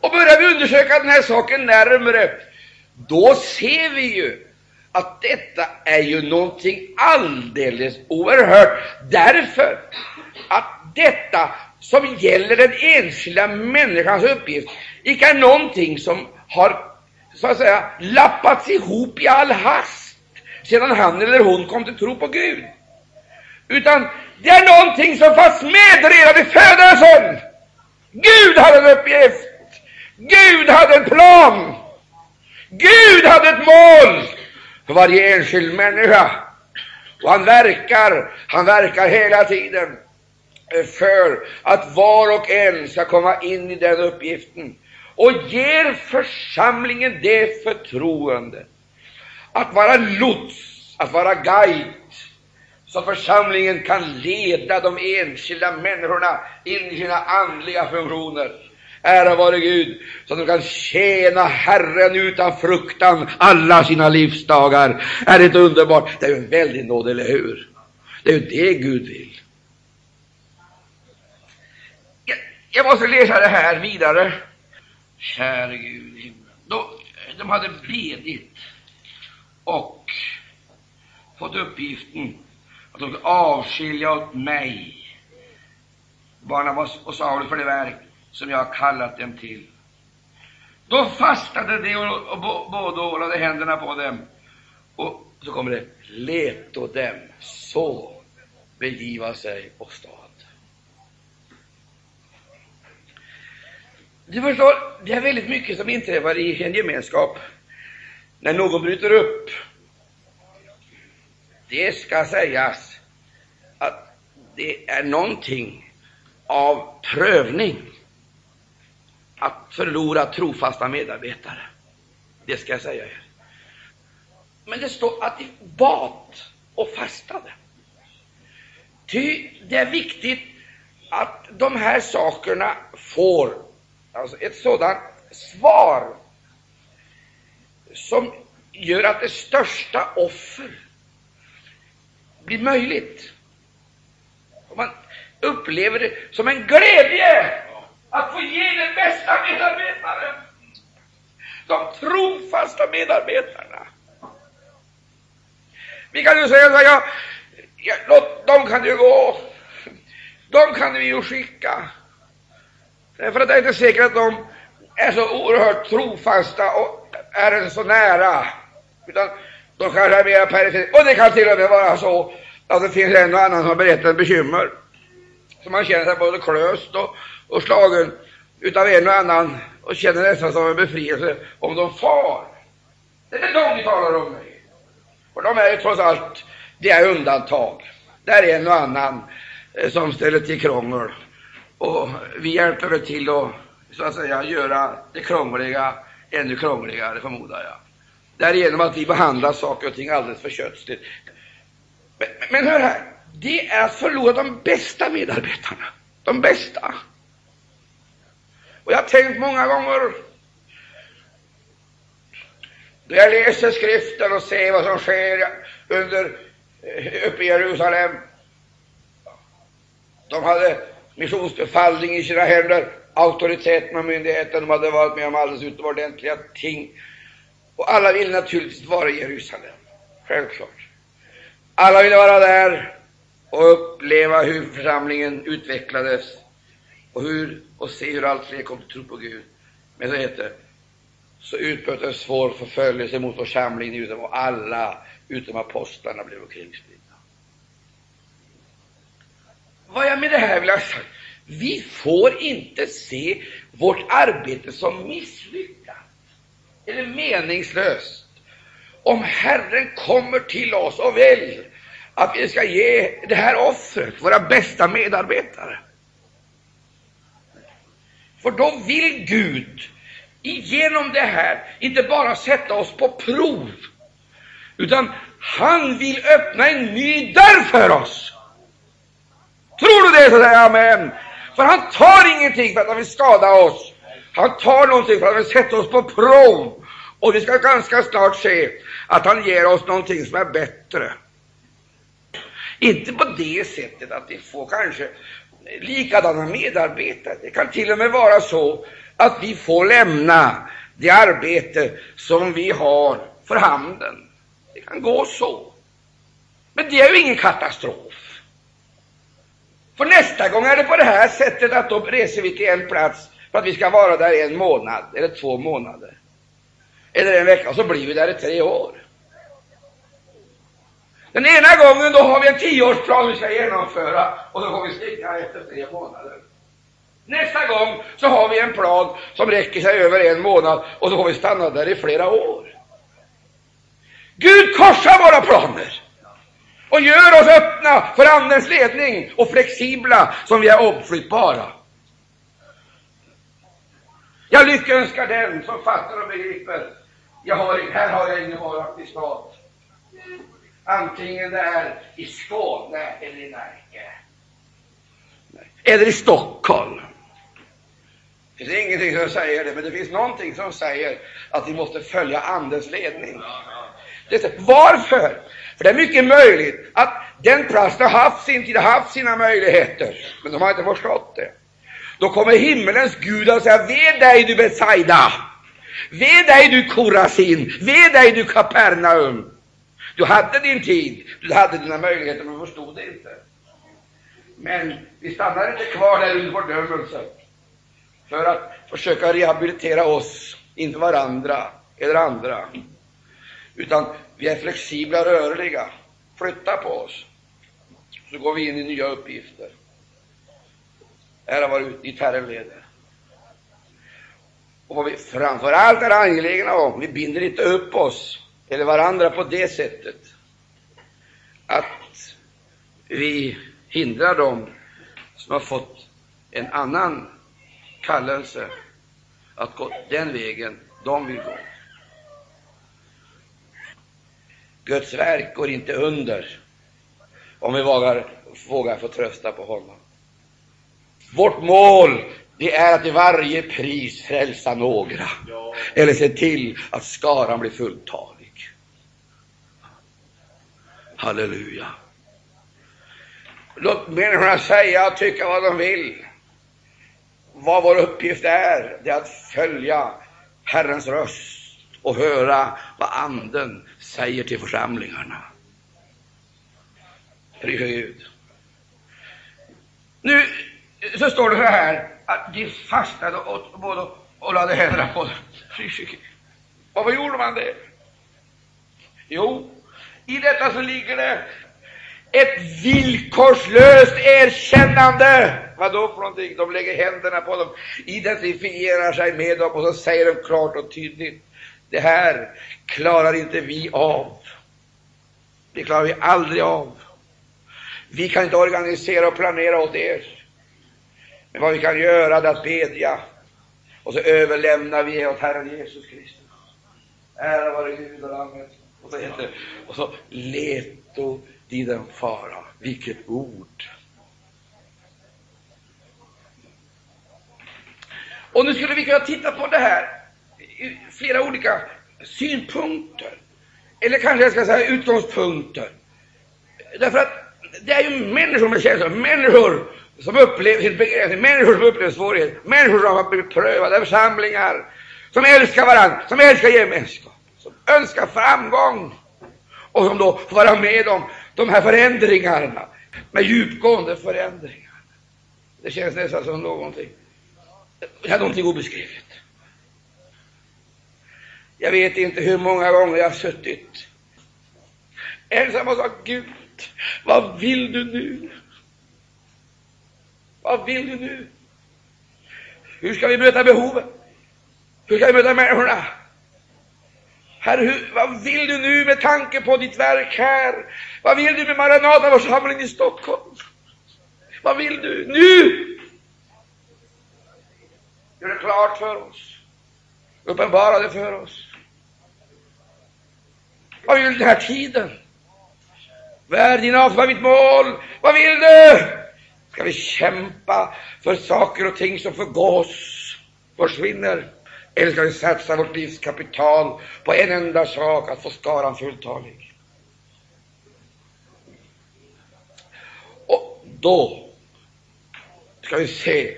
[SPEAKER 2] Och börjar vi undersöka den här saken närmare, då ser vi ju att detta är ju någonting alldeles oerhört, därför att detta som gäller den enskilda människans uppgift icke är någonting som har så att säga lappats ihop i all hast sedan han eller hon kom till tro på Gud. Utan det är någonting som fanns med redan vid födelsen. Gud hade en uppgift. Gud hade en plan. Gud hade ett mål för varje enskild människa. Och han verkar, han verkar hela tiden för att var och en ska komma in i den uppgiften och ger församlingen det förtroendet att vara lots, att vara guide, så församlingen kan leda de enskilda människorna in i sina andliga funktioner. Ära vare Gud, så att de kan tjäna Herren utan fruktan alla sina livsdagar. Är det inte underbart? Det är ju en väldig nåd, eller hur? Det är ju det Gud vill. Jag, jag måste läsa det här vidare. Käre Gud i himlen. De hade bedit och fått uppgiften att de skulle avskilja åt mig Barnabas och Saulus för det verk som jag har kallat dem till. Då fastade de och, och båda och lade händerna på dem. Och så kommer det, leto dem så begiva sig och stad. Du förstår, det är väldigt mycket som inträffar i en gemenskap när någon bryter upp det ska sägas att det är någonting av prövning att förlora trofasta medarbetare. Det ska jag säga er. Men det står att de bad och fastade. Ty det är viktigt att de här sakerna får alltså ett sådant svar som gör att det största offer blir möjligt. Och man upplever det som en glädje att få ge den bästa medarbetaren, de trofasta medarbetarna. Vi kan ju säga så här, ja, ja, låt, de kan ju gå, de kan vi ju skicka. Därför att det är inte säkert att de är så oerhört trofasta och är så nära, utan de kanske är mera perifera. Och det kan till och med vara så att det finns en och annan som har berättat bekymmer, så man känner sig både klöst och, och slagen utav en och annan och känner nästan som en befrielse om de far. Det är de vi talar om. Och de är ju trots allt, det är undantag. Det är en och annan eh, som ställer till krångel. Och vi hjälper väl till att så att säga göra det krångliga ännu krångligare, förmodar jag. Därigenom att vi behandlar saker och ting alldeles för kötsligt. Men, men hör här, det är att förlora de bästa medarbetarna. De bästa. Och jag har tänkt många gånger då jag läser skriften och ser vad som sker under, eh, uppe i Jerusalem. De hade missionsbefallning i sina händer, auktoriteten och myndigheten. De hade varit med om alldeles utomordentliga ting. Och alla ville naturligtvis vara i Jerusalem, självklart. Alla ville vara där och uppleva hur församlingen utvecklades och, hur, och se hur allt fler kom till tro på Gud. Men så heter det, så utbröt en svår förföljelse mot församlingen utom och alla utom apostlarna blev omkringspridda. Vad jag med det här vill ha sagt, vi får inte se vårt arbete som misslyckat eller meningslöst om Herren kommer till oss och vill att vi ska ge det här offret, våra bästa medarbetare. För då vill Gud genom det här inte bara sätta oss på prov, utan han vill öppna en ny dörr för oss. Tror du det, så säger amen. För han tar ingenting för att han vill skada oss. Han tar någonting för att han vill sätta oss på prov. Och vi ska ganska snart se att han ger oss någonting som är bättre. Inte på det sättet att vi får kanske likadana medarbetare. Det kan till och med vara så att vi får lämna det arbete som vi har för handen. Det kan gå så. Men det är ju ingen katastrof. Och nästa gång är det på det här sättet att då reser vi till en plats för att vi ska vara där en månad eller två månader. Eller en vecka, och så blir vi där i tre år. Den ena gången då har vi en tioårsplan vi ska genomföra och då får vi sticka efter tre månader. Nästa gång så har vi en plan som räcker sig över en månad och då får vi stanna där i flera år. Gud korsar våra planer och gör oss öppna för Andens ledning och flexibla som vi är omflyttbara. Jag lyckönskar den som fattar och begriper. Jag har, här har jag ingen varaktig stad. Antingen det är i Skåne eller i Närke. Eller i Stockholm. Det finns ingenting som säger det, men det finns någonting som säger att vi måste följa Andens ledning. Det varför? För det är mycket möjligt att den prästen har haft sin tid, haft sina möjligheter, men de har inte förstått det. Då kommer himmelens Gud och säger, ve dig du Betsaida, ve dig du Korasin, ve dig du Kapernaum. Du hade din tid, du hade dina möjligheter, men förstod det inte. Men vi stannar inte kvar där under fördömelse för att försöka rehabilitera oss inför varandra eller andra, utan vi är flexibla, rörliga. Flytta på oss, så går vi in i nya uppgifter. Här har varit dit Herren leder. Och vad vi framför allt är angelägna om, vi binder inte upp oss eller varandra på det sättet att vi hindrar dem som har fått en annan kallelse att gå den vägen de vill gå. Guds verk går inte under om vi vågar, vågar få trösta på honom. Vårt mål det är att i varje pris frälsa några, eller se till att skaran blir fulltalig. Halleluja. låt människorna säga och tycka vad de vill. Vad vår uppgift är, det är att följa Herrens röst och höra vad Anden säger till församlingarna. Gud. Nu så står det så här att de fastnade och, både och lade händerna på dem. Varför gjorde man det? Jo, i detta så ligger det ett villkorslöst erkännande. Vad då för någonting? De lägger händerna på dem, identifierar sig med dem och så säger de klart och tydligt. Det här klarar inte vi av. Det klarar vi aldrig av. Vi kan inte organisera och planera åt er. Men vad vi kan göra är att bedja. Och så överlämnar vi åt Herren Jesus Kristus. Ära vare Gud och Lammet. Och så heter och så leto di den fara. Vilket ord! Och nu skulle vi kunna titta på det här flera olika synpunkter. Eller kanske jag ska säga utgångspunkter. Därför att det är ju människor med känslor, människor som upplever sin begränsning, människor som upplever svårigheter, människor som har blivit prövade, församlingar som älskar varandra, som älskar gemenskap, som önskar framgång och som då får vara med om de här förändringarna, med djupgående förändringar. Det känns nästan som någonting, ja, någonting obeskrivligt. Jag vet inte hur många gånger jag har suttit ensam och sagt Gud, vad vill du nu? Vad vill du nu? Hur ska vi möta behoven? Hur ska vi möta människorna? Herre, hur, vad vill du nu med tanke på ditt verk här? Vad vill du med Maranataförsamlingen i Stockholm? Vad vill du nu? Gör det klart för oss. Uppenbara det för oss. Vad vill du den här tiden? Vad är din avsikt? Vad är mitt mål? Vad vill du? Ska vi kämpa för saker och ting som förgås, försvinner? Eller ska vi satsa vårt livs kapital på en enda sak, att få skaran fulltalig? Och då ska vi se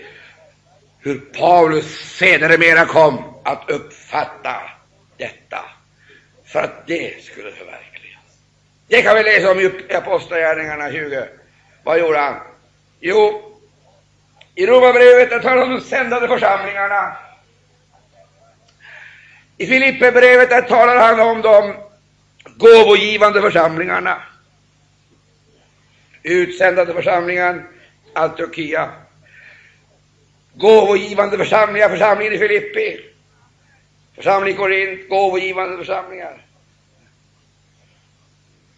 [SPEAKER 2] hur Paulus sedermera kom att uppfatta detta, för att det skulle förverkligas. Det kan vi läsa om i Apostlagärningarna 20. Vad gjorde han? Jo, i Romarbrevet talar han om de sändande församlingarna. I Filipperbrevet talar han om de gåvogivande församlingarna. Utsändande församlingen, Antiochia. Gåvogivande församlingar, församlingen i Filippi. Församling i Korint, gåvogivande församlingar.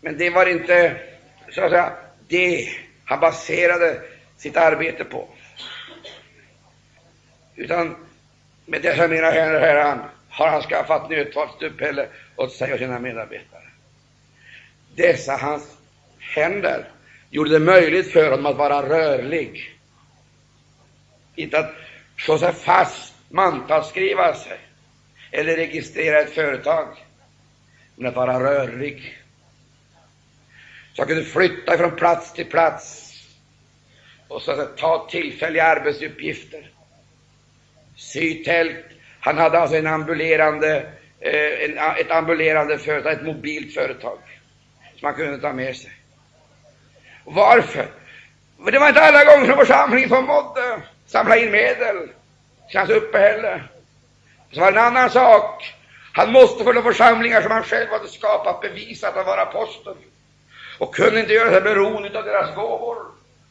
[SPEAKER 2] Men det var inte, så att säga, det han baserade sitt arbete på. Utan med dessa mina händer, Herran, har han skaffat nödtorft uppehälle åt sig och sina medarbetare. Dessa hans händer gjorde det möjligt för honom att vara rörlig. Inte att slå sig fast, mantalsskriva sig eller registrera ett företag, men att vara rörlig. Så han kunde flytta från plats till plats och så att ta tillfälliga arbetsuppgifter. Sy tält. Han hade alltså en ambulerande, eh, en, ett ambulerande företag, ett mobilt företag som han kunde ta med sig. Varför? För det var inte alla gånger som församlingen förmådde samla in medel till hans uppehälle. Så var det en annan sak. Han måste för de församlingar som han själv hade skapat bevisa att han var apostel och kunde inte göra sig beroende av deras gåvor.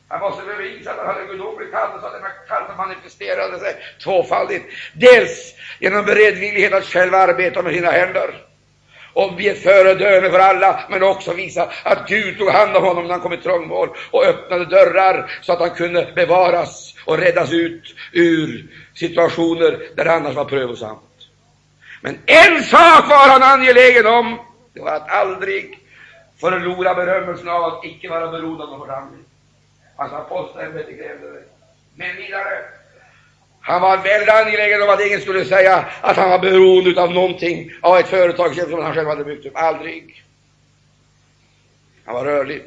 [SPEAKER 2] Han måste bevisa att han hade gudomlig kallelse, att denna kallelse manifesterade sig tvåfaldigt. Dels genom beredvillighet att själv arbeta med sina händer och bli ett föredöme för alla, men också visa att Gud tog hand om honom när han kom i trångmål och öppnade dörrar så att han kunde bevaras och räddas ut ur situationer där det annars var prövosamt. Men en sak var han angelägen om, det var att aldrig förlora berömmelsen av att icke vara beroende av någon församling. Alltså, hans apostlaämbete krävde det. Men vidare, han var väldigt angelägen om att ingen skulle säga att han var beroende av någonting, av ett företag som han själv hade byggt upp. Aldrig. Han var rörlig.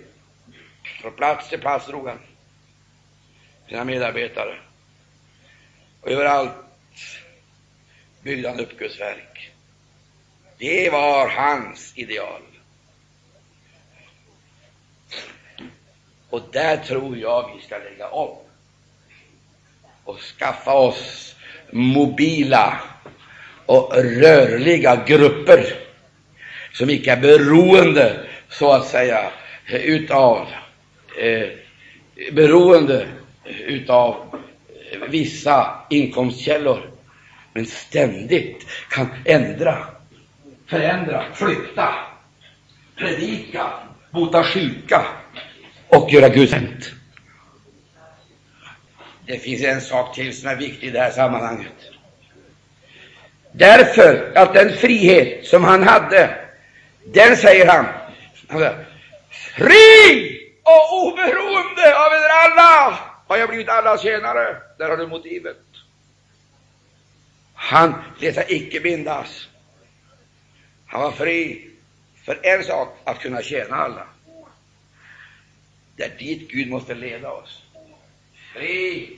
[SPEAKER 2] Från plats till plats drog han sina medarbetare. Och överallt byggde han upp Guds verk. Det var hans ideal. Och där tror jag vi ska lägga om. Och skaffa oss mobila och rörliga grupper som icke är beroende, så att säga, utav eh, beroende utav vissa inkomstkällor, men ständigt kan ändra, förändra, flytta, predika, bota sjuka och göra Gud känt. Det finns en sak till som är viktig i det här sammanhanget. Därför att den frihet som han hade, den säger han, fri och oberoende av er alla har jag blivit alla tjänare. Där har du motivet. Han lät sig icke bindas. Han var fri för en sak, att kunna tjäna alla. Det är dit Gud måste leda oss. Fri,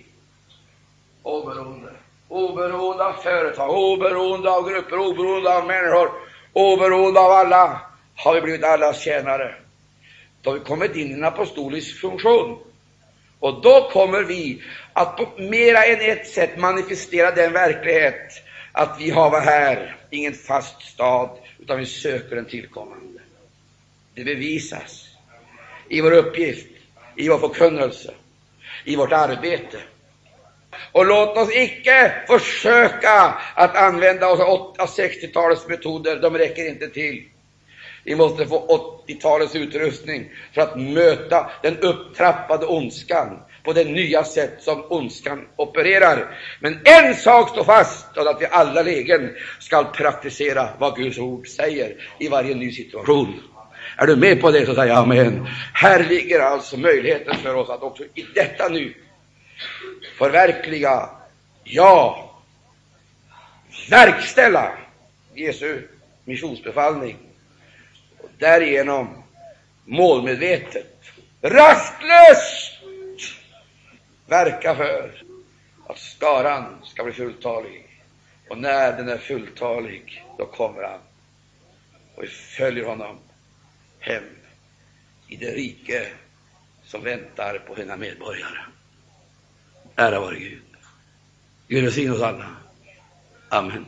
[SPEAKER 2] oberoende. Oberoende av företag, oberoende av grupper, oberoende av människor, oberoende av alla har vi blivit allas tjänare. Då har vi kommit in i en apostolisk funktion. Och då kommer vi att på mera än ett sätt manifestera den verklighet att vi har här ingen fast stad, utan vi söker en tillkommande. Det bevisas i vår uppgift, i vår förkunnelse, i vårt arbete. Och låt oss icke försöka att använda oss av 60-talets metoder, de räcker inte till. Vi måste få 80-talets utrustning för att möta den upptrappade ondskan på det nya sätt som ondskan opererar. Men en sak står fast, och att vi alla lägen skall praktisera vad Guds ord säger i varje ny situation. Är du med på det, så säger jag amen. Här ligger alltså möjligheten för oss att också i detta nu förverkliga, ja, verkställa Jesu missionsbefallning och därigenom målmedvetet, rastlöst verka för att skaran ska bli fulltalig. Och när den är fulltalig, då kommer han. Och vi följer honom hem i det rike som väntar på sina medborgare. Ära vare Gud. Gud välsigne oss alla. Amen.